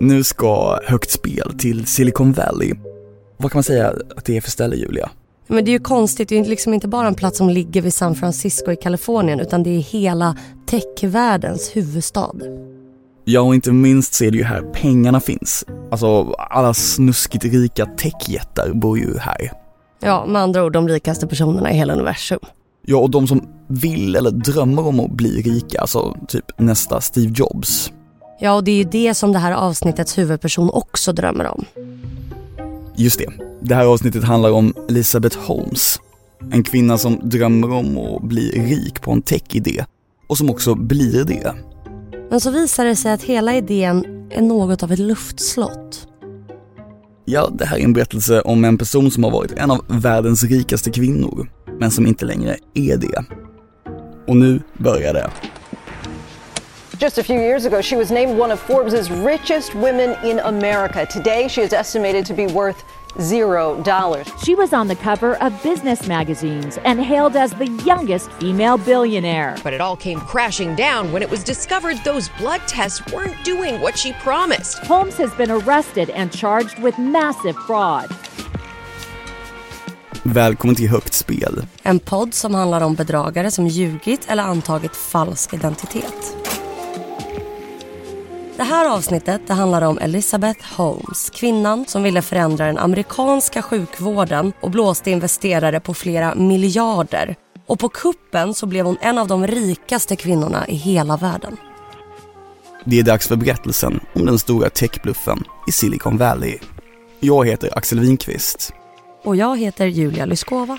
Nu ska Högt spel till Silicon Valley. Vad kan man säga att det är för ställe, Julia? Men det är ju konstigt, det är liksom inte bara en plats som ligger vid San Francisco i Kalifornien utan det är hela techvärldens huvudstad. Ja, och inte minst så är det ju här pengarna finns. Alltså, alla snuskigt rika techjättar bor ju här. Ja, med andra ord de rikaste personerna i hela universum. Ja, och de som vill eller drömmer om att bli rika, alltså typ nästa Steve Jobs. Ja, och det är ju det som det här avsnittets huvudperson också drömmer om. Just det. Det här avsnittet handlar om Elizabeth Holmes. En kvinna som drömmer om att bli rik på en tech-idé och som också blir det. Men så visar det sig att hela idén är något av ett luftslott. Ja, det här är en berättelse om en person som har varit en av världens rikaste kvinnor, men som inte längre är det. Och nu börjar det. Just a few years ago, she was named one of Forbes' richest women in America. Today, she is estimated to be worth zero dollars. She was on the cover of business magazines and hailed as the youngest female billionaire. But it all came crashing down when it was discovered those blood tests weren't doing what she promised. Holmes has been arrested and charged with massive fraud. Välkommen till Högt spel. En podd som handlar om bedragare som ljugit eller antagit falsk identitet. Det här avsnittet det handlar om Elizabeth Holmes, kvinnan som ville förändra den amerikanska sjukvården och blåste investerare på flera miljarder. Och på kuppen så blev hon en av de rikaste kvinnorna i hela världen. Det är dags för berättelsen om den stora techbluffen i Silicon Valley. Jag heter Axel Winqvist. Och jag heter Julia Lyskova.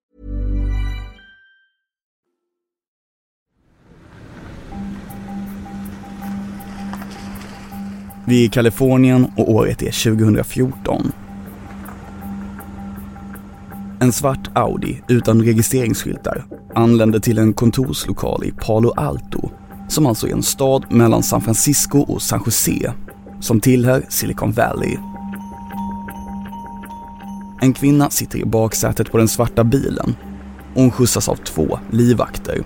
Vi är i Kalifornien och året är 2014. En svart Audi utan registreringsskyltar anländer till en kontorslokal i Palo Alto, som alltså är en stad mellan San Francisco och San Jose, som tillhör Silicon Valley. En kvinna sitter i baksätet på den svarta bilen och hon skjutsas av två livvakter.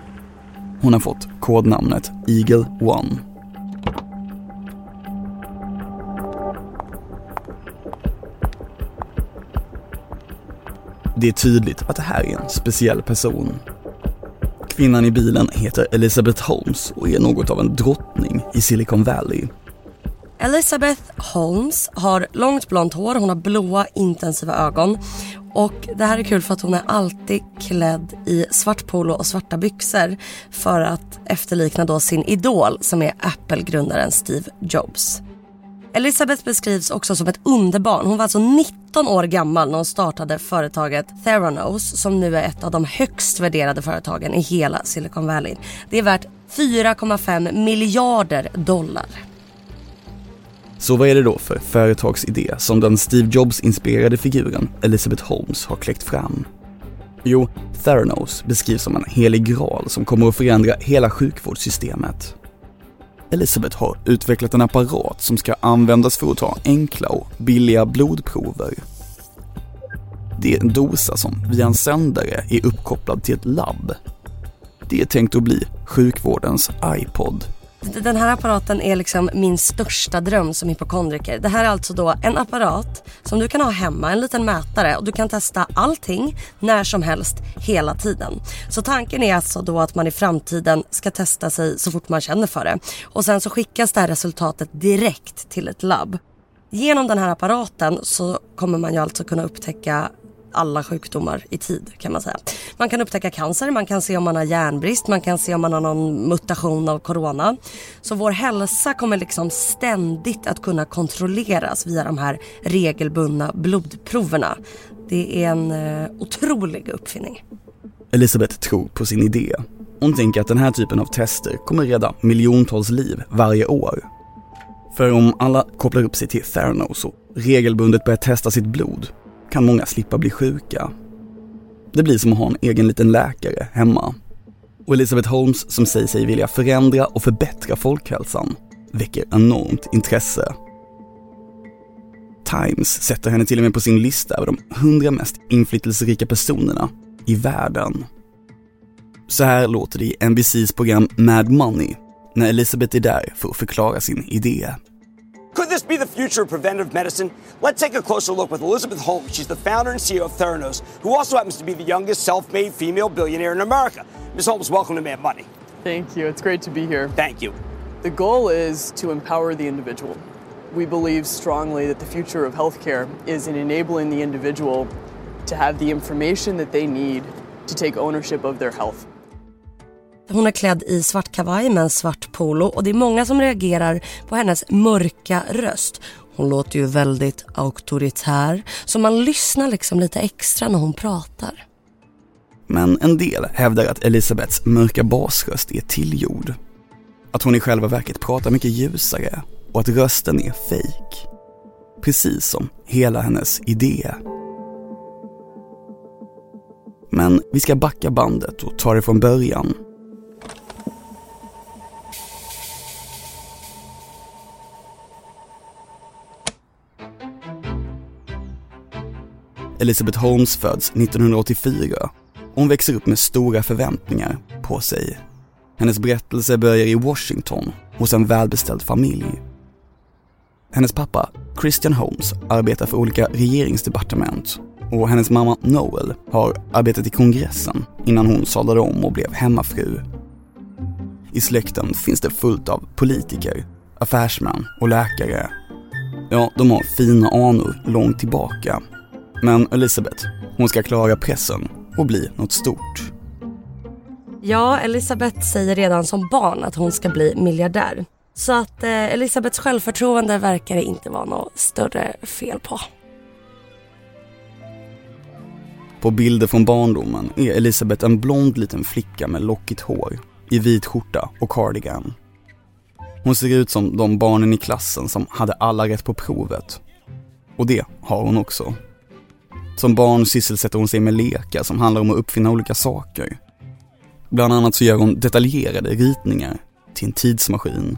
Hon har fått kodnamnet Eagle One. Det är tydligt att det här är en speciell person. Kvinnan i bilen heter Elizabeth Holmes och är något av en drottning i Silicon Valley. Elizabeth Holmes har långt blont hår, hon har blåa intensiva ögon. Och det här är kul för att hon är alltid klädd i svart polo och svarta byxor för att efterlikna då sin idol som är Apple-grundaren Steve Jobs. Elizabeth beskrivs också som ett underbarn. Hon var alltså 19 år gammal när hon startade företaget Theranos som nu är ett av de högst värderade företagen i hela Silicon Valley. Det är värt 4,5 miljarder dollar. Så vad är det då för företagsidé som den Steve Jobs-inspirerade figuren Elizabeth Holmes har kläckt fram? Jo, Theranos beskrivs som en helig graal som kommer att förändra hela sjukvårdssystemet. Elisabeth har utvecklat en apparat som ska användas för att ta enkla och billiga blodprover. Det är en dosa som via en sändare är uppkopplad till ett labb. Det är tänkt att bli sjukvårdens iPod, den här apparaten är liksom min största dröm som hypokondriker. Det här är alltså då en apparat som du kan ha hemma, en liten mätare och du kan testa allting när som helst hela tiden. Så tanken är alltså då att man i framtiden ska testa sig så fort man känner för det. Och sen så skickas det här resultatet direkt till ett labb. Genom den här apparaten så kommer man ju alltså kunna upptäcka alla sjukdomar i tid kan man säga. Man kan upptäcka cancer, man kan se om man har järnbrist, man kan se om man har någon mutation av corona. Så vår hälsa kommer liksom ständigt att kunna kontrolleras via de här regelbundna blodproverna. Det är en eh, otrolig uppfinning. Elisabeth tror på sin idé. Hon tänker att den här typen av tester kommer rädda miljontals liv varje år. För om alla kopplar upp sig till Theranos och regelbundet börjar testa sitt blod kan många slippa bli sjuka. Det blir som att ha en egen liten läkare hemma. Och Elizabeth Holmes som säger sig vilja förändra och förbättra folkhälsan väcker enormt intresse. Times sätter henne till och med på sin lista över de 100 mest inflytelserika personerna i världen. Så här låter det i NBCs program Mad Money när Elizabeth är där för att förklara sin idé. Could this be the future of preventive medicine? Let's take a closer look with Elizabeth Holmes. She's the founder and CEO of Theranos, who also happens to be the youngest self made female billionaire in America. Ms. Holmes, welcome to Mad Money. Thank you. It's great to be here. Thank you. The goal is to empower the individual. We believe strongly that the future of healthcare is in enabling the individual to have the information that they need to take ownership of their health. Hon är klädd i svart kavaj med en svart polo och det är många som reagerar på hennes mörka röst. Hon låter ju väldigt auktoritär så man lyssnar liksom lite extra när hon pratar. Men en del hävdar att Elisabeths mörka basröst är tillgjord. Att hon i själva verket pratar mycket ljusare och att rösten är fejk. Precis som hela hennes idé. Men vi ska backa bandet och ta det från början Elizabeth Holmes föds 1984. Hon växer upp med stora förväntningar på sig. Hennes berättelse börjar i Washington hos en välbeställd familj. Hennes pappa, Christian Holmes, arbetar för olika regeringsdepartement och hennes mamma Noel har arbetat i kongressen innan hon sadlade om och blev hemmafru. I släkten finns det fullt av politiker, affärsmän och läkare. Ja, de har fina anor långt tillbaka men Elisabeth, hon ska klara pressen och bli något stort. Ja, Elisabeth säger redan som barn att hon ska bli miljardär. Så att eh, Elisabeths självförtroende verkar det inte vara något större fel på. På bilder från barndomen är Elisabeth en blond liten flicka med lockigt hår, i vit skjorta och cardigan. Hon ser ut som de barnen i klassen som hade alla rätt på provet. Och det har hon också. Som barn sysselsätter hon sig med lekar som handlar om att uppfinna olika saker. Bland annat så gör hon detaljerade ritningar till en tidsmaskin.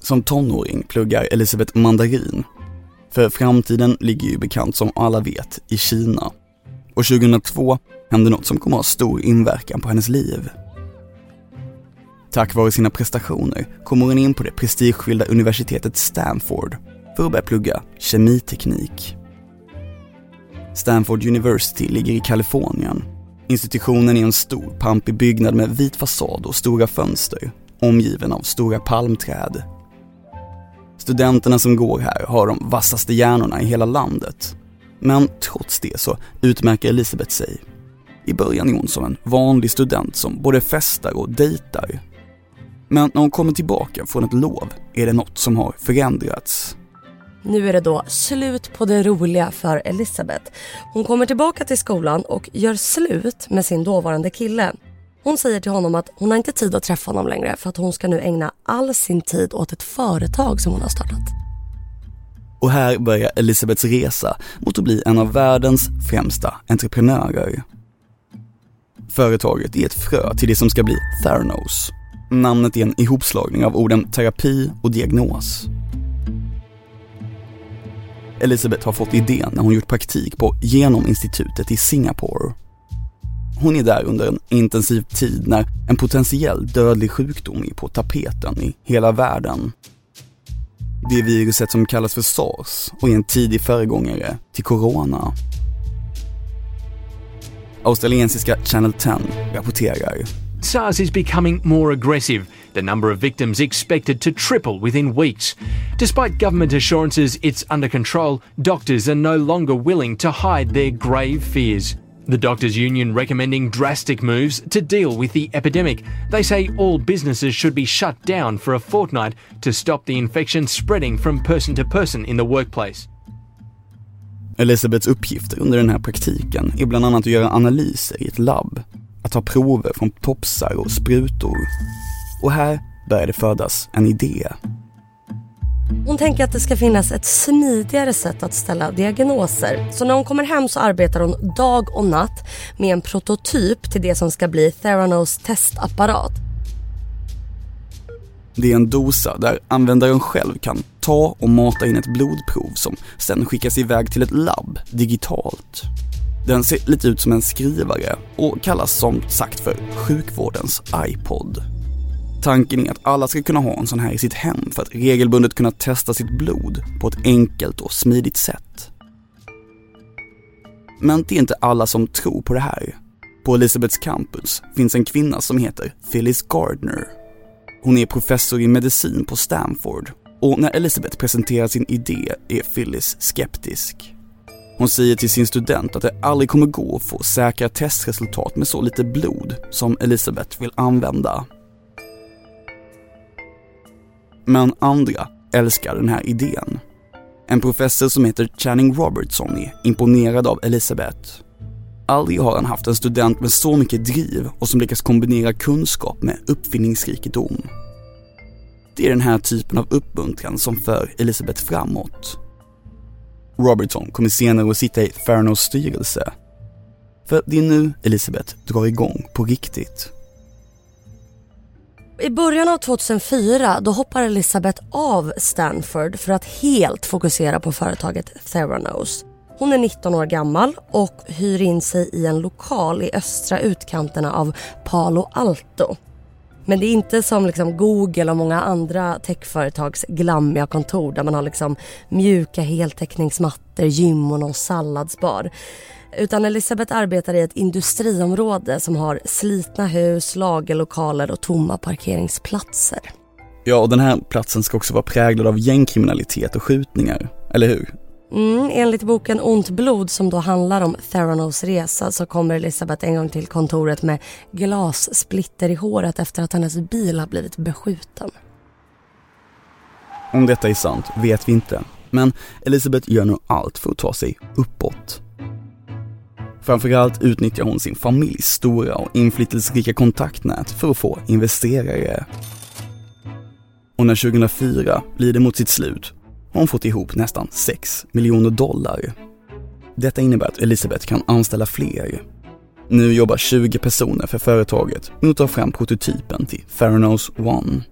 Som tonåring pluggar Elisabeth mandarin. För framtiden ligger ju bekant som alla vet i Kina. Och 2002 hände något som kommer att ha stor inverkan på hennes liv. Tack vare sina prestationer kommer hon in på det prestigefyllda universitetet Stanford för att börja plugga kemiteknik. Stanford University ligger i Kalifornien. Institutionen är en stor, pampig byggnad med vit fasad och stora fönster, omgiven av stora palmträd. Studenterna som går här har de vassaste hjärnorna i hela landet. Men trots det så utmärker Elisabeth sig. I början är hon som en vanlig student som både festar och dejtar. Men när hon kommer tillbaka från ett lov är det något som har förändrats. Nu är det då slut på det roliga för Elisabeth. Hon kommer tillbaka till skolan och gör slut med sin dåvarande kille. Hon säger till honom att hon har inte tid att träffa honom längre för att hon ska nu ägna all sin tid åt ett företag som hon har startat. Och här börjar Elisabeths resa mot att bli en av världens främsta entreprenörer. Företaget är ett frö till det som ska bli Theranos. Namnet är en ihopslagning av orden terapi och diagnos. Elisabeth har fått idén när hon gjort praktik på Genominstitutet i Singapore. Hon är där under en intensiv tid när en potentiell dödlig sjukdom är på tapeten i hela världen. Det är viruset som kallas för sars och är en tidig föregångare till corona. Australiensiska Channel 10 rapporterar. SARS is becoming more aggressive. The number of victims expected to triple within weeks. Despite government assurances it's under control, doctors are no longer willing to hide their grave fears. The Doctors' Union recommending drastic moves to deal with the epidemic. They say all businesses should be shut down for a fortnight to stop the infection spreading from person to person in the workplace. Elisabeths uppgifter under den här praktiken är bland annat att göra analyser i ett labb, att ta prover från topsar och sprutor. Och här började födas en idé. Hon tänker att det ska finnas ett smidigare sätt att ställa diagnoser. Så när hon kommer hem så arbetar hon dag och natt med en prototyp till det som ska bli Theranos testapparat. Det är en dosa där användaren själv kan ta och mata in ett blodprov som sen skickas iväg till ett labb digitalt. Den ser lite ut som en skrivare och kallas som sagt för sjukvårdens iPod. Tanken är att alla ska kunna ha en sån här i sitt hem för att regelbundet kunna testa sitt blod på ett enkelt och smidigt sätt. Men det är inte alla som tror på det här. På Elisabeths campus finns en kvinna som heter Phyllis Gardner. Hon är professor i medicin på Stanford och när Elisabeth presenterar sin idé är Phyllis skeptisk. Hon säger till sin student att det aldrig kommer gå att få säkra testresultat med så lite blod som Elisabeth vill använda. Men andra älskar den här idén. En professor som heter Channing Robertson är imponerad av Elisabeth. Aldrig har han haft en student med så mycket driv och som lyckas kombinera kunskap med uppfinningsrikedom. Det är den här typen av uppmuntran som för Elisabeth framåt. Robertson kommer senare att sitta i Theranos styrelse. För det är nu Elisabeth drar igång på riktigt. I början av 2004 då hoppar Elisabeth av Stanford för att helt fokusera på företaget Theranos. Hon är 19 år gammal och hyr in sig i en lokal i östra utkanterna av Palo Alto. Men det är inte som liksom Google och många andra techföretags glammiga kontor där man har liksom mjuka heltäckningsmattor, gym och någon salladsbar. Utan Elisabeth arbetar i ett industriområde som har slitna hus, lagerlokaler och tomma parkeringsplatser. Ja, och den här platsen ska också vara präglad av gängkriminalitet och skjutningar, eller hur? Mm, enligt boken Ont blod som då handlar om Theranos resa så kommer Elisabeth en gång till kontoret med glassplitter i håret efter att hennes bil har blivit beskjuten. Om detta är sant vet vi inte, men Elisabeth gör nu allt för att ta sig uppåt. Framförallt utnyttjar hon sin familjs stora och inflytelserika kontaktnät för att få investerare. Och när 2004 lider mot sitt slut har hon fått ihop nästan 6 miljoner dollar. Detta innebär att Elisabeth kan anställa fler. Nu jobbar 20 personer för företaget med att ta fram prototypen till Theranos One.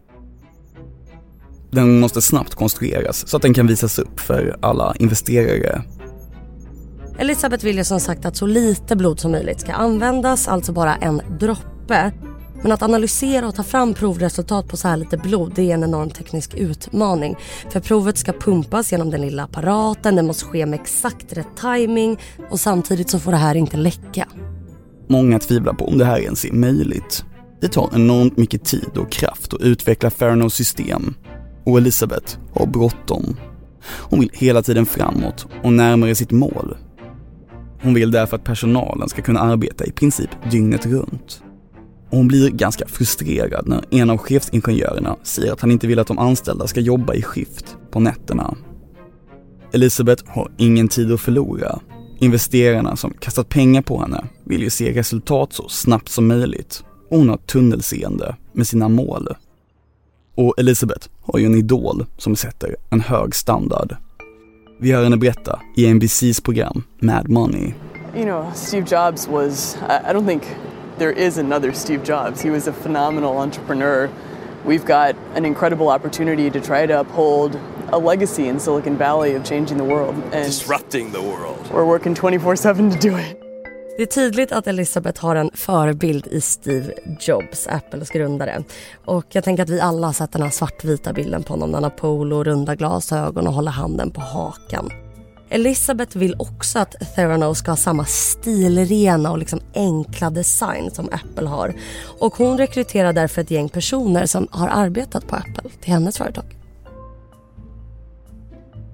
Den måste snabbt konstrueras så att den kan visas upp för alla investerare Elisabeth vill ju som sagt att så lite blod som möjligt ska användas, alltså bara en droppe. Men att analysera och ta fram provresultat på så här lite blod det är en enorm teknisk utmaning. För provet ska pumpas genom den lilla apparaten, det måste ske med exakt rätt timing och samtidigt så får det här inte läcka. Många tvivlar på om det här ens är möjligt. Det tar enormt mycket tid och kraft att utveckla Theranos system och Elisabeth har bråttom. Hon vill hela tiden framåt och närmare sitt mål hon vill därför att personalen ska kunna arbeta i princip dygnet runt. Och hon blir ganska frustrerad när en av chefsingenjörerna säger att han inte vill att de anställda ska jobba i skift på nätterna. Elisabeth har ingen tid att förlora. Investerarna som kastat pengar på henne vill ju se resultat så snabbt som möjligt och hon har tunnelseende med sina mål. Och Elisabeth har ju en idol som sätter en hög standard Vi hör henne berätta i NBCs program Mad Money. You know, Steve Jobs was, I don't think there is another Steve Jobs. He was a phenomenal entrepreneur. We've got an incredible opportunity to try to uphold a legacy in Silicon Valley of changing the world. And Disrupting the world. We're working 24 7 to do it. Det är tydligt att Elizabeth har en förebild i Steve Jobs, Apples grundare. Och jag tänker att vi alla har sett den här svartvita bilden på honom när han har polo, runda glasögon och håller handen på hakan. Elizabeth vill också att Theranos ska ha samma stilrena och liksom enkla design som Apple har. Och hon rekryterar därför ett gäng personer som har arbetat på Apple till hennes företag.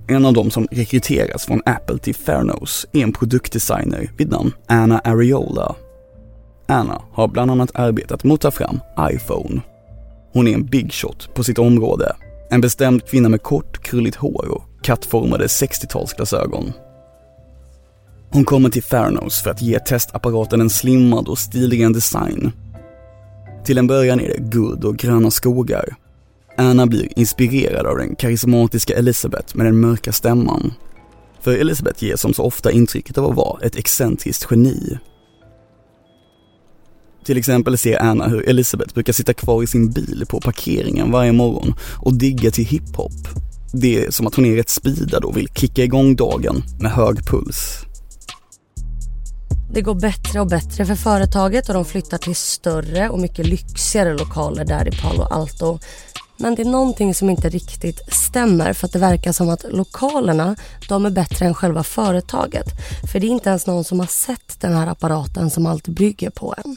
En av dem som rekryteras från Apple till Theranos är en produktdesigner vid namn Anna Ariola. Anna har bland annat arbetat med att ta fram iPhone. Hon är en big shot på sitt område. En bestämd kvinna med kort, krulligt hår och kattformade 60-talsglasögon. Hon kommer till Theranos för att ge testapparaten en slimmad och stilren design. Till en början är det guld och gröna skogar. Anna blir inspirerad av den karismatiska Elisabeth med den mörka stämman. För Elisabeth ger som så ofta intrycket av att vara ett excentriskt geni. Till exempel ser Anna hur Elisabeth brukar sitta kvar i sin bil på parkeringen varje morgon och digga till hiphop det är som att hon är rätt speedad och vill kicka igång dagen med hög puls. Det går bättre och bättre för företaget och de flyttar till större och mycket lyxigare lokaler där i Palo Alto. Men det är någonting som inte riktigt stämmer för att det verkar som att lokalerna, de är bättre än själva företaget. För det är inte ens någon som har sett den här apparaten som allt bygger på än.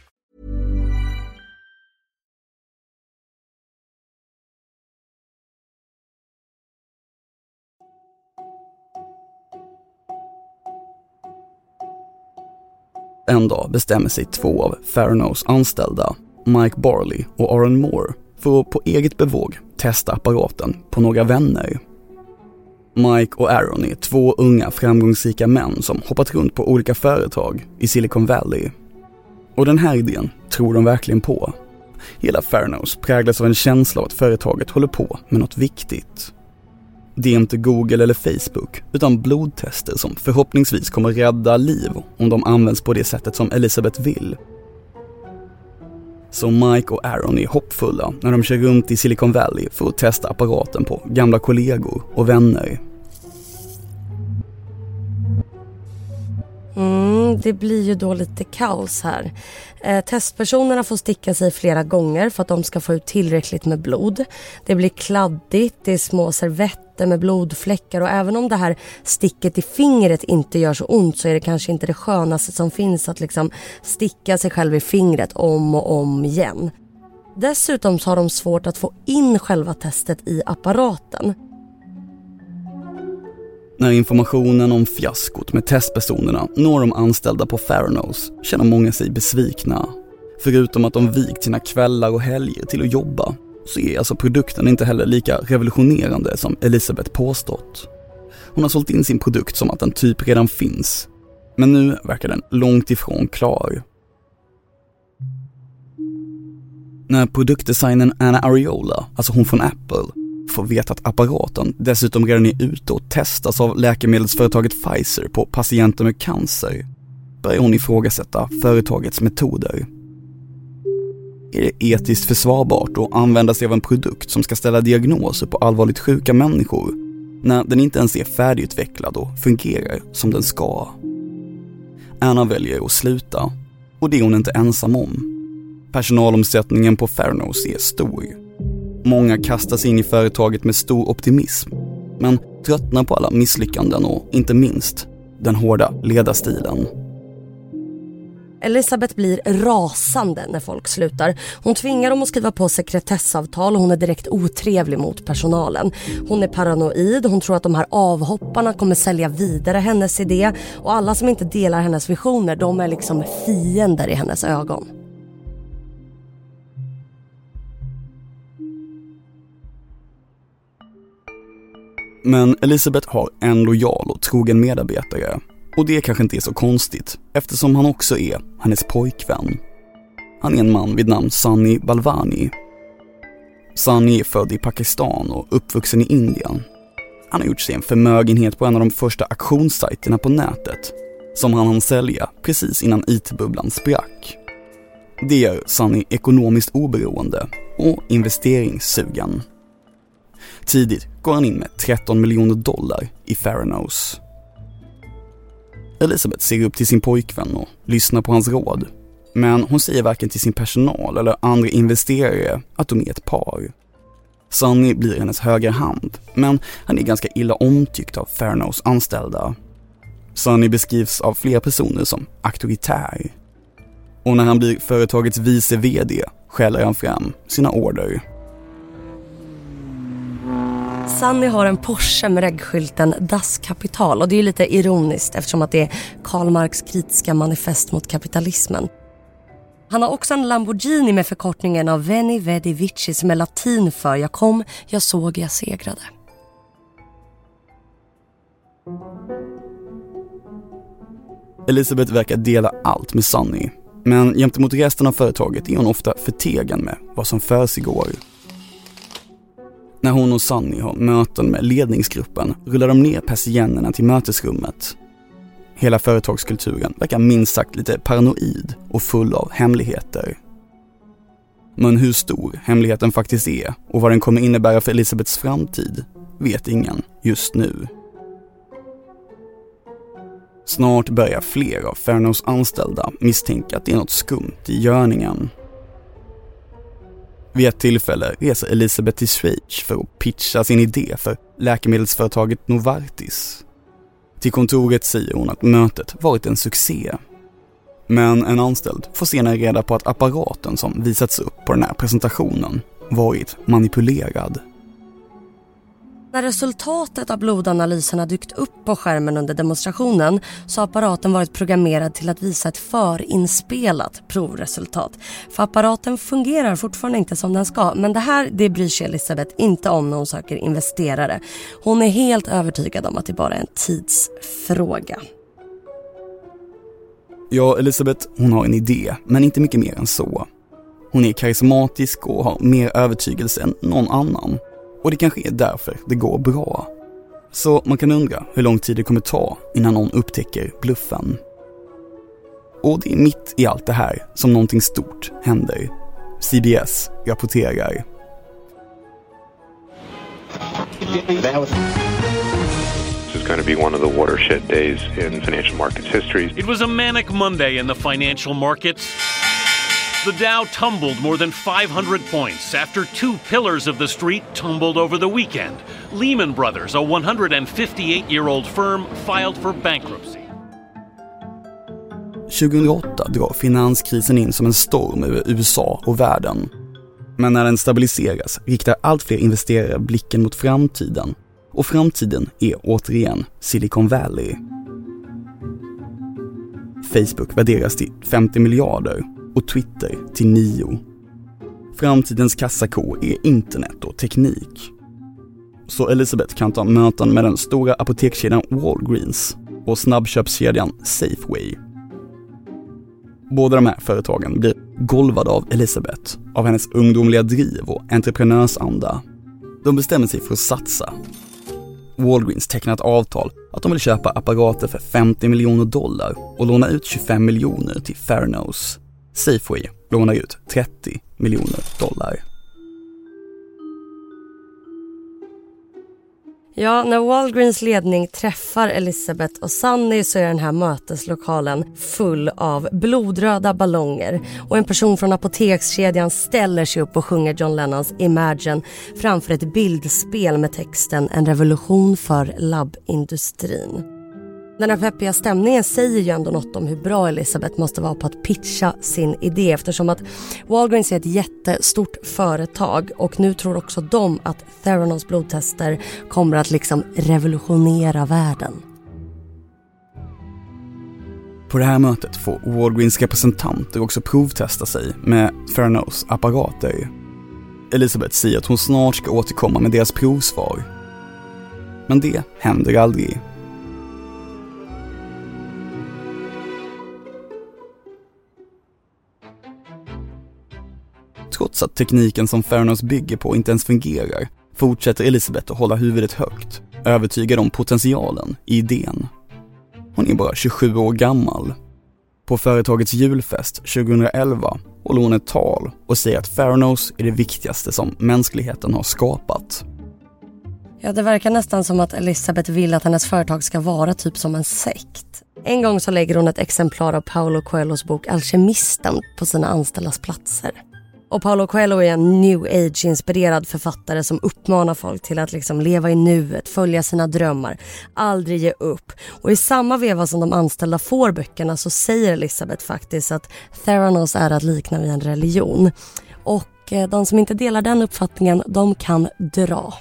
En dag bestämmer sig två av Theranos anställda, Mike Barley och Aaron Moore, för att på eget bevåg testa apparaten på några vänner. Mike och Aaron är två unga framgångsrika män som hoppat runt på olika företag i Silicon Valley. Och den här idén tror de verkligen på. Hela Theranos präglas av en känsla av att företaget håller på med något viktigt. Det är inte Google eller Facebook, utan blodtester som förhoppningsvis kommer rädda liv om de används på det sättet som Elisabeth vill. Så Mike och Aaron är hoppfulla när de kör runt i Silicon Valley för att testa apparaten på gamla kollegor och vänner. Mm, det blir ju då lite kaos här. Eh, testpersonerna får sticka sig flera gånger för att de ska få ut tillräckligt med blod. Det blir kladdigt, det är små servetter med blodfläckar och även om det här sticket i fingret inte gör så ont så är det kanske inte det skönaste som finns att liksom sticka sig själv i fingret om och om igen. Dessutom så har de svårt att få in själva testet i apparaten. När informationen om fiaskot med testpersonerna når de anställda på Theranos känner många sig besvikna. Förutom att de vikt sina kvällar och helger till att jobba så är alltså produkten inte heller lika revolutionerande som Elisabeth påstått. Hon har sålt in sin produkt som att den typ redan finns. Men nu verkar den långt ifrån klar. När produktdesignern Anna Ariola, alltså hon från Apple, får veta att apparaten dessutom redan är ute och testas av läkemedelsföretaget Pfizer på patienter med cancer, börjar hon ifrågasätta företagets metoder. Är det etiskt försvarbart att använda sig av en produkt som ska ställa diagnoser på allvarligt sjuka människor när den inte ens är färdigutvecklad och fungerar som den ska? Anna väljer att sluta och det är hon inte ensam om. Personalomsättningen på Theranos är stor. Många kastas in i företaget med stor optimism, men tröttnar på alla misslyckanden och inte minst den hårda ledarstilen. Elisabeth blir rasande när folk slutar. Hon tvingar dem att skriva på sekretessavtal och hon är direkt otrevlig mot personalen. Hon är paranoid, hon tror att de här avhopparna kommer sälja vidare hennes idé och alla som inte delar hennes visioner de är liksom fiender i hennes ögon. Men Elisabeth har en lojal och trogen medarbetare och det kanske inte är så konstigt eftersom han också är hennes pojkvän. Han är en man vid namn Sunny Balvani. Sunny är född i Pakistan och uppvuxen i Indien. Han har gjort sig en förmögenhet på en av de första auktionssajterna på nätet som han hann sälja precis innan IT-bubblan sprack. Det gör Sunny ekonomiskt oberoende och investeringssugen. Tidigt går han in med 13 miljoner dollar i Theranos. Elisabeth ser upp till sin pojkvän och lyssnar på hans råd. Men hon säger varken till sin personal eller andra investerare att de är ett par. Sunny blir hennes högra hand, men han är ganska illa omtyckt av Theranos anställda. Sunny beskrivs av flera personer som auktoritär. Och när han blir företagets vice VD skäller han fram sina order. Sunny har en Porsche med reggskylten Das Kapital och det är lite ironiskt eftersom att det är Karl Marx kritiska manifest mot kapitalismen. Han har också en Lamborghini med förkortningen av Veni Vedi Vici som är latin för jag kom, jag såg, jag segrade. Elisabeth verkar dela allt med Sunny, men gentemot resten av företaget är hon ofta förtegen med vad som försiggår. När hon och Sunny har möten med ledningsgruppen rullar de ner persiennerna till mötesrummet. Hela företagskulturen verkar minst sagt lite paranoid och full av hemligheter. Men hur stor hemligheten faktiskt är och vad den kommer innebära för Elisabeths framtid vet ingen just nu. Snart börjar fler av Fernos anställda misstänka att det är något skumt i görningen. Vid ett tillfälle reser Elisabeth till Schweiz för att pitcha sin idé för läkemedelsföretaget Novartis. Till kontoret säger hon att mötet varit en succé. Men en anställd får senare reda på att apparaten som visats upp på den här presentationen varit manipulerad. När resultatet av blodanalyserna dykt upp på skärmen under demonstrationen så har apparaten varit programmerad till att visa ett förinspelat provresultat. För apparaten fungerar fortfarande inte som den ska men det här det bryr sig Elisabeth inte om när hon söker investerare. Hon är helt övertygad om att det bara är en tidsfråga. Ja, Elisabeth, hon har en idé, men inte mycket mer än så. Hon är karismatisk och har mer övertygelse än någon annan. Och det kanske är därför det går bra. Så man kan undra hur lång tid det kommer ta innan någon upptäcker bluffen. Och det är mitt i allt det här som någonting stort händer. CBS rapporterar. This is going to be one of the watershed days in financial markets history. It was a manic Monday in the financial markets. The Dow tumbled more than 500 points after two pillars of the street tumbled over the weekend. Lehman Brothers, a 158 year old firm, filed for bankruptcy. 2008 drar finanskrisen in som en storm över USA och världen. Men när den stabiliseras riktar allt fler investerare blicken mot framtiden. Och framtiden är återigen Silicon Valley. Facebook värderas till 50 miljarder och Twitter till nio. Framtidens kassako är internet och teknik. Så Elisabeth kan ta möten med den stora apotekskedjan Walgreens och snabbköpskedjan Safeway. Båda de här företagen blir golvade av Elizabeth, av hennes ungdomliga driv och entreprenörsanda. De bestämmer sig för att satsa. Walgreens tecknar ett avtal att de vill köpa apparater för 50 miljoner dollar och låna ut 25 miljoner till Fairnose. Safeway lånar ut 30 miljoner dollar. Ja, när Walgreens ledning träffar Elizabeth och Sunny så är den här möteslokalen full av blodröda ballonger och en person från apotekskedjan ställer sig upp och sjunger John Lennons Imagine framför ett bildspel med texten En revolution för labbindustrin. Den här peppiga stämningen säger ju ändå något om hur bra Elisabeth måste vara på att pitcha sin idé eftersom att Walgreens är ett jättestort företag och nu tror också de att Theranos blodtester kommer att liksom revolutionera världen. På det här mötet får Walgreens representanter också provtesta sig med Theranos apparater. Elisabeth säger att hon snart ska återkomma med deras provsvar. Men det händer aldrig. Trots att tekniken som Theranos bygger på inte ens fungerar fortsätter Elisabeth att hålla huvudet högt, övertygad om potentialen i idén. Hon är bara 27 år gammal. På företagets julfest 2011 håller hon ett tal och säger att Theranos är det viktigaste som mänskligheten har skapat. Ja, det verkar nästan som att Elisabeth vill att hennes företag ska vara typ som en sekt. En gång så lägger hon ett exemplar av Paolo Coelhos bok Alkemisten på sina anställdas platser. Och Paolo Coelho är en new age-inspirerad författare som uppmanar folk till att liksom leva i nuet, följa sina drömmar, aldrig ge upp. Och i samma veva som de anställda får böckerna så säger Elisabeth faktiskt att Theranos är att likna vid en religion. Och eh, de som inte delar den uppfattningen, de kan dra.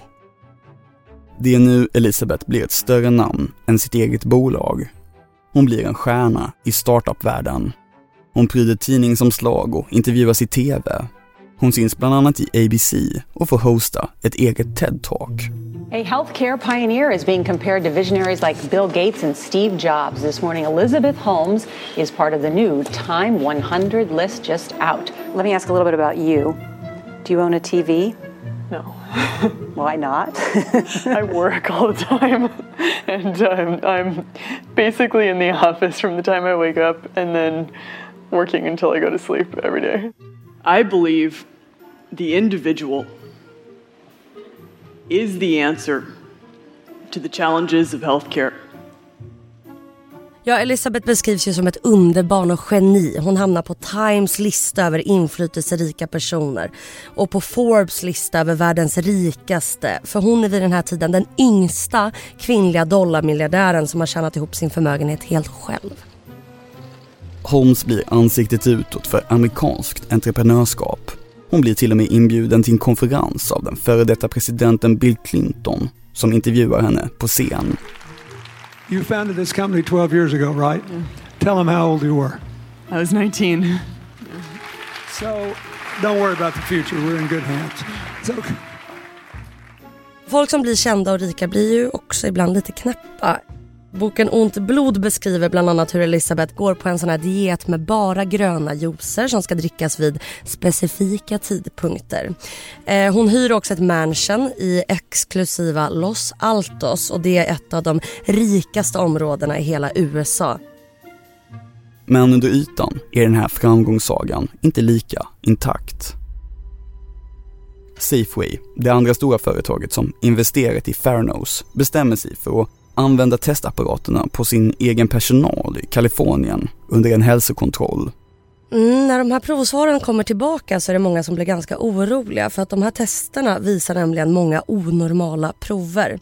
Det är nu Elisabeth blir ett större namn än sitt eget bolag. Hon blir en stjärna i startup-världen. Hon pryder tidningsomslag och intervjuas i TV hon syns bland annat i ABC och får hosta ett eget TED-talk. A healthcare pioneer is being compared to visionaries like Bill Gates and Steve Jobs. This morning, Elizabeth Holmes is part of the new Time 100 list just out. Let me ask a little bit about you. Do you own a TV? No. Why not? I work all the time, and um, I'm basically in the office from the time I wake up and then working until I go to sleep every day. I believe the individual is the answer to the challenges of healthcare. Ja, Elisabeth beskrivs ju som ett underbarn och geni. Hon hamnar på Times lista över inflytelserika personer och på Forbes lista över världens rikaste. För hon är vid den här tiden den yngsta kvinnliga dollarmiljardären som har tjänat ihop sin förmögenhet helt själv. Holmes blir ansiktet utåt för amerikanskt entreprenörskap. Hon blir till och med inbjuden till en konferens av den före detta presidenten Bill Clinton som intervjuar henne på scen. You founded this company 12 years ago, right? Mm. Tell them how old you were. I was 19. So don't worry about the future. We're in good hands. It's okay. Folk som blir kända och rika blir ju också ibland lite knäppa. Boken Ont blod beskriver bland annat hur Elisabeth går på en sån här diet med bara gröna juicer som ska drickas vid specifika tidpunkter. Eh, hon hyr också ett mansion i exklusiva Los Altos och det är ett av de rikaste områdena i hela USA. Men under ytan är den här framgångssagan inte lika intakt. Safeway, det andra stora företaget som investerat i Theranos, bestämmer sig för att använda testapparaterna på sin egen personal i Kalifornien under en hälsokontroll. Mm, när de här provsvaren kommer tillbaka så är det många som blir ganska oroliga för att de här testerna visar nämligen många onormala prover.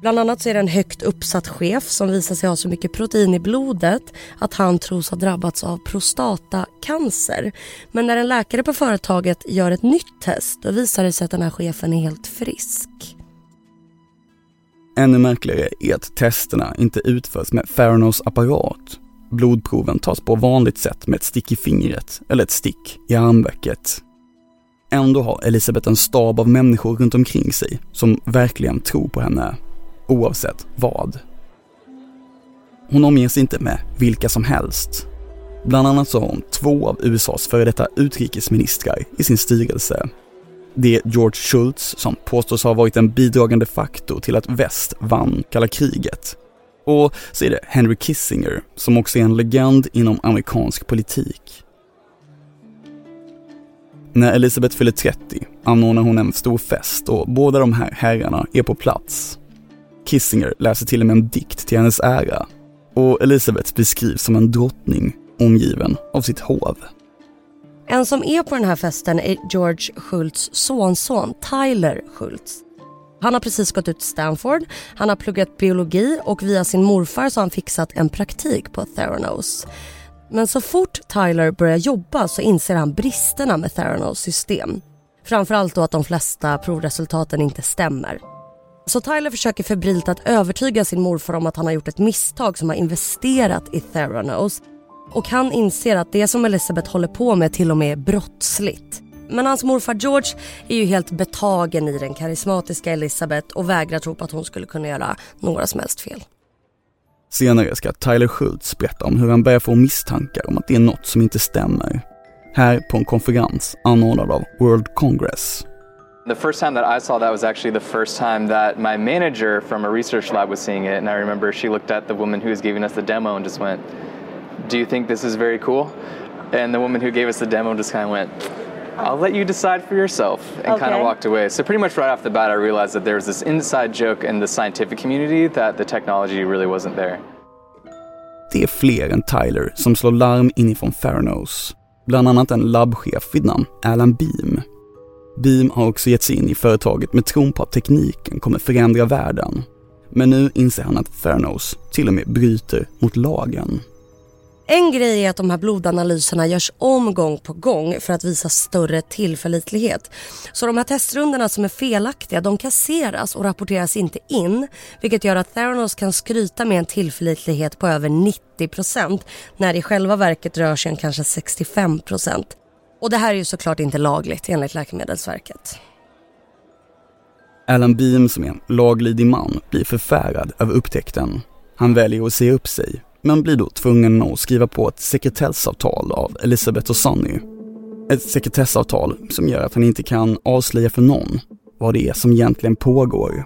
Bland annat så är det en högt uppsatt chef som visar sig ha så mycket protein i blodet att han tros ha drabbats av prostatacancer. Men när en läkare på företaget gör ett nytt test då visar det sig att den här chefen är helt frisk. Ännu märkligare är att testerna inte utförs med Theranos apparat. Blodproven tas på vanligt sätt med ett stick i fingret eller ett stick i armvecket. Ändå har Elisabeth en stab av människor runt omkring sig som verkligen tror på henne, oavsett vad. Hon omger sig inte med vilka som helst. Bland annat så har hon två av USAs före detta utrikesministrar i sin styrelse. Det är George Shultz som påstås ha varit en bidragande faktor till att väst vann kalla kriget. Och så är det Henry Kissinger som också är en legend inom amerikansk politik. När Elizabeth fyller 30 anordnar hon en stor fest och båda de här herrarna är på plats. Kissinger läser till och med en dikt till hennes ära och Elizabeth beskrivs som en drottning omgiven av sitt hov. En som är på den här festen är George Schultz sonson Tyler Schultz. Han har precis gått ut Stanford, han har pluggat biologi och via sin morfar så har han fixat en praktik på Theranos. Men så fort Tyler börjar jobba så inser han bristerna med Theranos system. Framförallt då att de flesta provresultaten inte stämmer. Så Tyler försöker febrilt att övertyga sin morfar om att han har gjort ett misstag som har investerat i Theranos. Och han inser att det som Elizabeth håller på med till och med är brottsligt. Men hans morfar George är ju helt betagen i den karismatiska Elizabeth och vägrar tro på att hon skulle kunna göra några som helst fel. Senare ska Tyler Schultz berätta om hur han börjar få misstankar om att det är något som inte stämmer. Här på en konferens anordnad av World Congress. The first time that I saw that was actually the first time that my manager from a research lab was seeing it. And I remember she looked at the woman who was giving us the demo and just went, Do you think this is very cool? And the woman who gave us the demo just kind of went, I'll let you decide for yourself, and okay. kind of walked away. So, pretty much right off the bat, I realized that there was this inside joke in the scientific community that the technology really wasn't there. Det är fler än Tyler som slår larm inifrån Theranos. Bland annat en labbchef vid namn Alan Beam. Beam har också gett sig in i företaget med tron på att tekniken kommer förändra världen. Men nu inser han att Theranos till och med bryter mot lagen. En grej är att de här blodanalyserna görs om gång på gång för att visa större tillförlitlighet. Så de här testrundorna som är felaktiga de kasseras och rapporteras inte in vilket gör att Theranos kan skryta med en tillförlitlighet på över 90% när det i själva verket rör sig om kanske 65%. Och det här är ju såklart inte lagligt enligt Läkemedelsverket. Alan Beam som är en laglydig man blir förfärad över upptäckten. Han väljer att se upp sig men blir då tvungen att skriva på ett sekretessavtal av Elisabeth och Sonny. Ett sekretessavtal som gör att han inte kan avslöja för någon vad det är som egentligen pågår.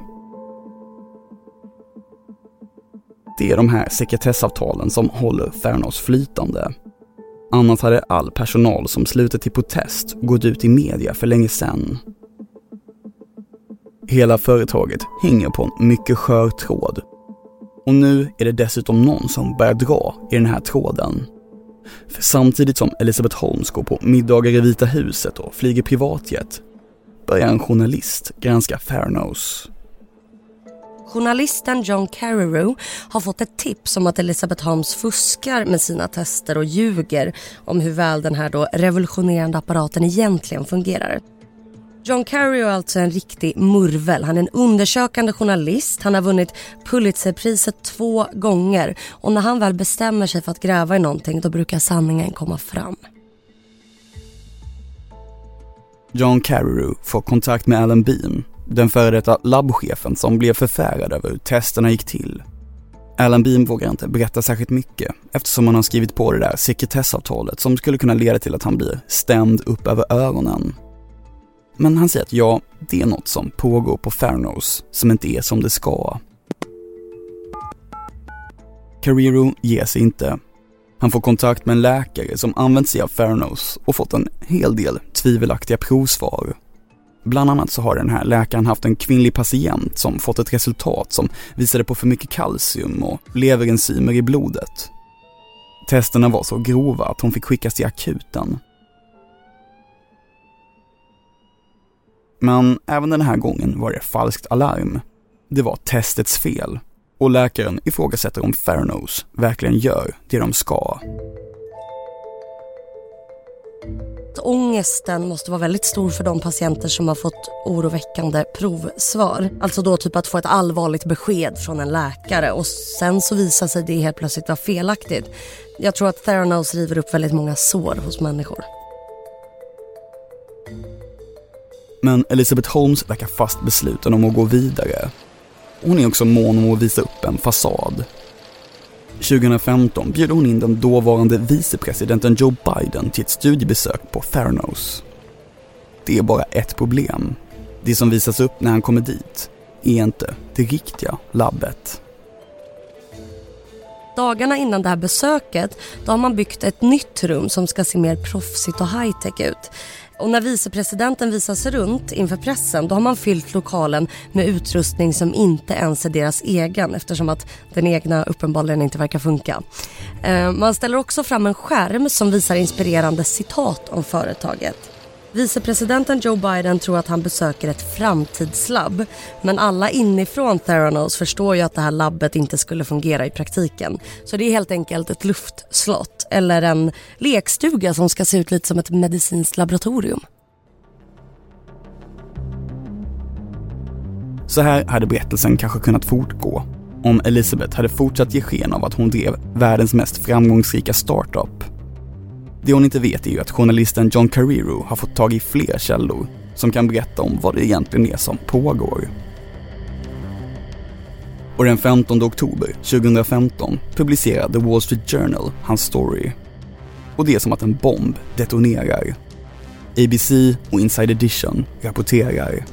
Det är de här sekretessavtalen som håller Theranos flytande. Annars hade all personal som slutit till protest gått ut i media för länge sedan. Hela företaget hänger på en mycket skör tråd och nu är det dessutom någon som börjar dra i den här tråden. För samtidigt som Elizabeth Holmes går på middagar i Vita huset och flyger privatjet börjar en journalist granska Fairnose. Journalisten John Carreyrou har fått ett tips om att Elizabeth Holmes fuskar med sina tester och ljuger om hur väl den här då revolutionerande apparaten egentligen fungerar. John Carrey är alltså en riktig murvel. Han är en undersökande journalist. Han har vunnit Pulitzerpriset två gånger. Och när han väl bestämmer sig för att gräva i någonting då brukar sanningen komma fram. John Carreyrou får kontakt med Alan Beam, den före detta labbchefen som blev förfärad över hur testerna gick till. Alan Beam vågar inte berätta särskilt mycket eftersom han har skrivit på det där sekretessavtalet som skulle kunna leda till att han blir stämd upp över öronen men han säger att ja, det är något som pågår på Theranos som inte är som det ska. Carrero ger sig inte. Han får kontakt med en läkare som använt sig av Theranos och fått en hel del tvivelaktiga provsvar. Bland annat så har den här läkaren haft en kvinnlig patient som fått ett resultat som visade på för mycket kalcium och leverenzymer i blodet. Testerna var så grova att hon fick skickas till akuten Men även den här gången var det falskt alarm. Det var testets fel och läkaren ifrågasätter om Theranos verkligen gör det de ska. Ångesten måste vara väldigt stor för de patienter som har fått oroväckande provsvar. Alltså då typ att få ett allvarligt besked från en läkare och sen så visar sig det helt plötsligt vara felaktigt. Jag tror att Theranos river upp väldigt många sår hos människor. Men Elizabeth Holmes verkar fast besluten om att gå vidare. Hon är också mån om att visa upp en fasad. 2015 bjuder hon in den dåvarande vicepresidenten Joe Biden till ett studiebesök på Theranos. Det är bara ett problem. Det som visas upp när han kommer dit är inte det riktiga labbet. Dagarna innan det här besöket då har man byggt ett nytt rum som ska se mer proffsigt och high-tech ut. Och när vicepresidenten visar sig runt inför pressen då har man fyllt lokalen med utrustning som inte ens är deras egen eftersom att den egna uppenbarligen inte verkar funka. Eh, man ställer också fram en skärm som visar inspirerande citat om företaget. Vicepresidenten Joe Biden tror att han besöker ett framtidslabb men alla inifrån Theranos förstår ju att det här labbet inte skulle fungera i praktiken. Så det är helt enkelt ett luftslott eller en lekstuga som ska se ut lite som ett medicinskt laboratorium. Så här hade berättelsen kanske kunnat fortgå om Elizabeth hade fortsatt ge sken av att hon drev världens mest framgångsrika startup det hon inte vet är ju att journalisten John Carrero har fått tag i fler källor som kan berätta om vad det egentligen är som pågår. Och den 15 oktober 2015 publicerar The Wall Street Journal hans story. Och det är som att en bomb detonerar. ABC och Inside Edition rapporterar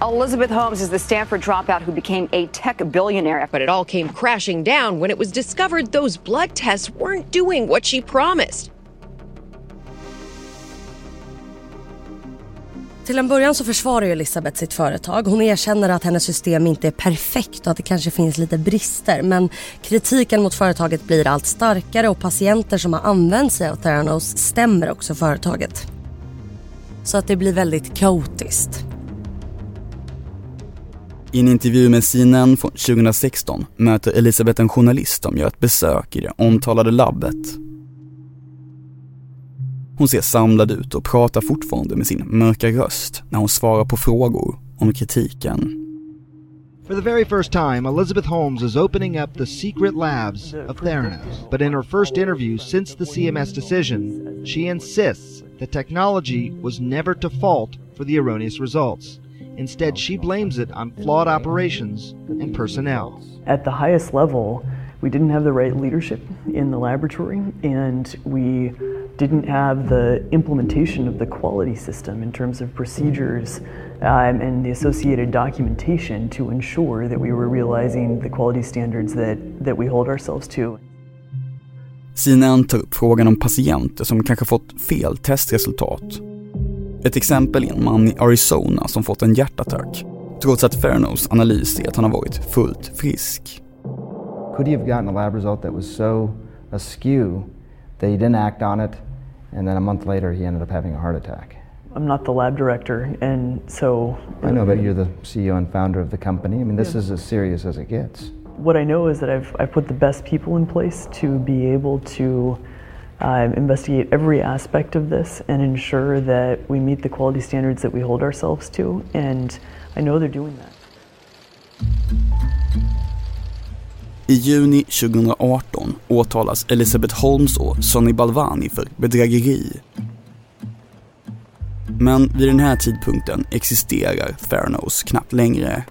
Elizabeth Holmes is the Stanford dropout who became a tech billionaire. But it all came crashing down when it was discovered those blood tests weren't doing what she promised. Till en början så försvarar ju Elisabeth sitt företag. Hon erkänner att hennes system inte är perfekt och att det kanske finns lite brister. Men kritiken mot företaget blir allt starkare och patienter som har använt sig av Theranos stämmer också företaget. Så att det blir väldigt kaotiskt. I en intervju med CNN från 2016 möter Elisabeth en journalist som gör ett besök i det omtalade labbet hon ser samlad ut och pratar fortfarande med sin mörka röst när hon svarar på frågor om kritiken. For the very first time, Elizabeth Holmes is opening up the secret labs of Theranos. But in her first interview since the CMS decision, she insists that technology was never to fault for the erroneous results. Instead, she blames it on flawed operations and personnel. At the highest level, we didn't have the right leadership in the laboratory, and we didn't have the implementation of the quality system in terms of procedures um, and the associated documentation to ensure that we were realizing the quality standards that, that we hold ourselves to. CNN tar upp frågan om patienter som kanske fått fel testresultat. Ett exempel är en man i Arizona som fått en hjärtattack, trots att Fernos analys är att han har varit fullt frisk. Could he have gotten a lab result that was so askew that he didn't act on it and then a month later he ended up having a heart attack. I'm not the lab director, and so. I know, but you're the CEO and founder of the company. I mean, this yeah. is as serious as it gets. What I know is that I've, I've put the best people in place to be able to uh, investigate every aspect of this and ensure that we meet the quality standards that we hold ourselves to, and I know they're doing that. I juni 2018 åtalas Elisabeth Holmes och Sonny Balvani för bedrägeri. Men vid den här tidpunkten existerar Theranos knappt längre.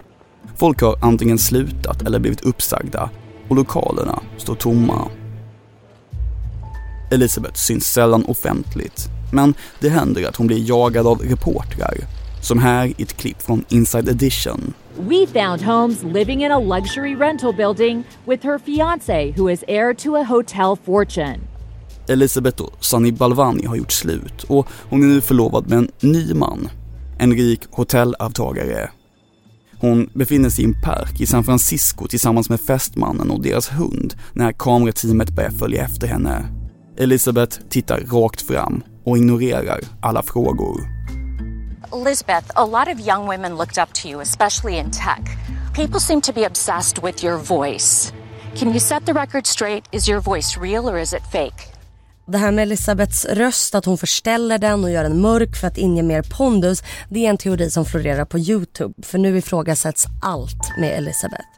Folk har antingen slutat eller blivit uppsagda och lokalerna står tomma. Elisabeth syns sällan offentligt, men det händer att hon blir jagad av reportrar. Som här i ett klipp från Inside Edition we found Holmes living in a luxury rental building with her fiance, who is heir to a hotel fortune. Elisabeth och Sunny Balvani har gjort slut och hon är nu förlovad med en ny man. En rik hotellavtagare. Hon befinner sig i en park i San Francisco tillsammans med fästmannen och deras hund när kamerateamet börjar följa efter henne. Elisabeth tittar rakt fram och ignorerar alla frågor. Elizabeth, a lot of young women looked up to you, especially in tech. People seem to be obsessed with your voice. Can you set the record straight? Is your voice real or is it fake? Det här med Elisabeths röst, att hon förställer den och gör den mörk för att inge mer pondus, det är en teori som florerar på Youtube. För nu ifrågasätts allt med Elisabeth.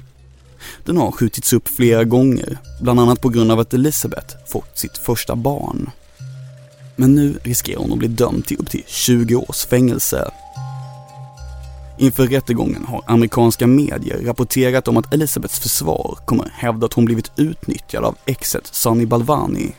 Den har skjutits upp flera gånger, bland annat på grund av att Elisabeth fått sitt första barn. Men nu riskerar hon att bli dömd till upp till 20 års fängelse. Inför rättegången har amerikanska medier rapporterat om att Elisabeths försvar kommer hävda att hon blivit utnyttjad av exet Sunny Balvani.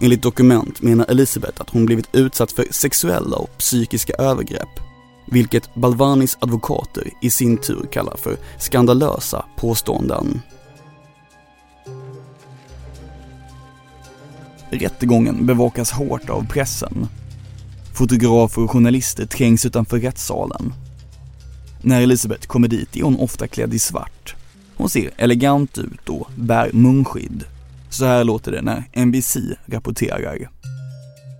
Enligt dokument menar Elisabeth att hon blivit utsatt för sexuella och psykiska övergrepp vilket Balvanis advokater i sin tur kallar för skandalösa påståenden. Rättegången bevakas hårt av pressen. Fotografer och journalister trängs utanför rättssalen. När Elisabeth kommer dit är hon ofta klädd i svart. Hon ser elegant ut och bär munskydd. Så här låter det när NBC rapporterar.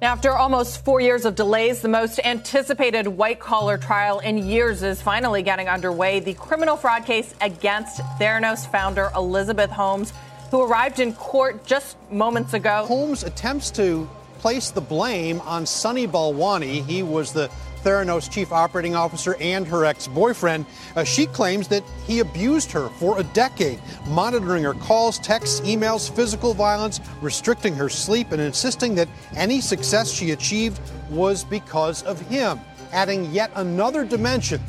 After almost four years of delays, the most anticipated white collar trial in years is finally getting underway. The criminal fraud case against Theranos founder Elizabeth Holmes, who arrived in court just moments ago. Holmes attempts to place the blame on Sonny Balwani. He was the Theranos chief operating officer and her ex boyfriend. Uh, she claims that he abused her for a decade, monitoring her calls, texts, emails, physical violence, restricting her sleep, and insisting that any success she achieved was because of him, adding yet another dimension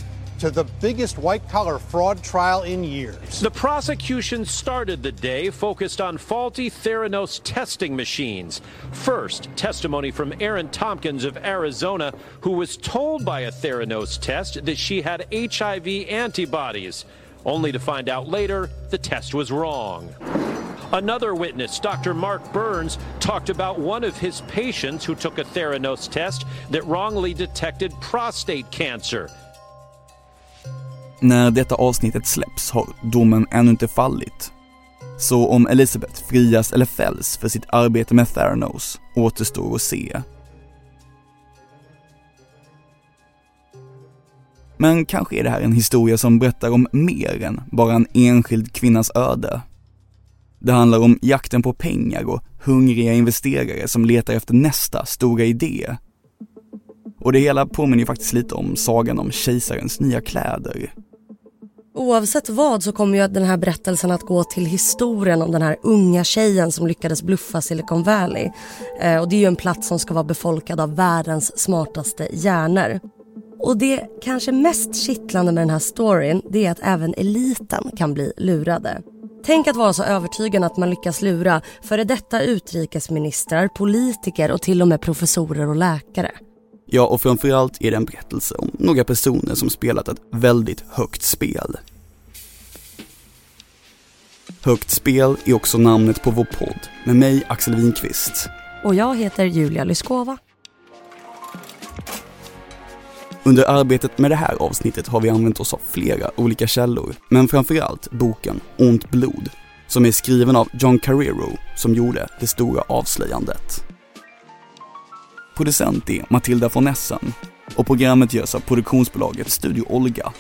to the biggest white collar fraud trial in years. The prosecution started the day focused on faulty Theranos testing machines. First, testimony from Erin Tompkins of Arizona, who was told by a Theranos test that she had HIV antibodies, only to find out later the test was wrong. Another witness, Dr. Mark Burns, talked about one of his patients who took a Theranos test that wrongly detected prostate cancer. När detta avsnittet släpps har domen ännu inte fallit. Så om Elizabeth frias eller fälls för sitt arbete med Theranos återstår att se. Men kanske är det här en historia som berättar om mer än bara en enskild kvinnas öde. Det handlar om jakten på pengar och hungriga investerare som letar efter nästa stora idé. Och det hela påminner ju faktiskt lite om sagan om kejsarens nya kläder. Oavsett vad så kommer ju den här berättelsen att gå till historien om den här unga tjejen som lyckades bluffa Silicon Valley. Eh, och det är ju en plats som ska vara befolkad av världens smartaste hjärnor. Och det kanske mest kittlande med den här storyn det är att även eliten kan bli lurade. Tänk att vara så övertygad att man lyckas lura före detta utrikesministrar, politiker och till och med professorer och läkare. Ja, och framförallt är det en berättelse om några personer som spelat ett väldigt högt spel. Högt spel är också namnet på vår podd med mig Axel Winqvist. Och jag heter Julia Lyskova. Under arbetet med det här avsnittet har vi använt oss av flera olika källor, men framförallt boken Ont blod, som är skriven av John Carrero som gjorde det stora avslöjandet. Producent är Matilda von Essen och programmet görs av produktionsbolaget Studio Olga.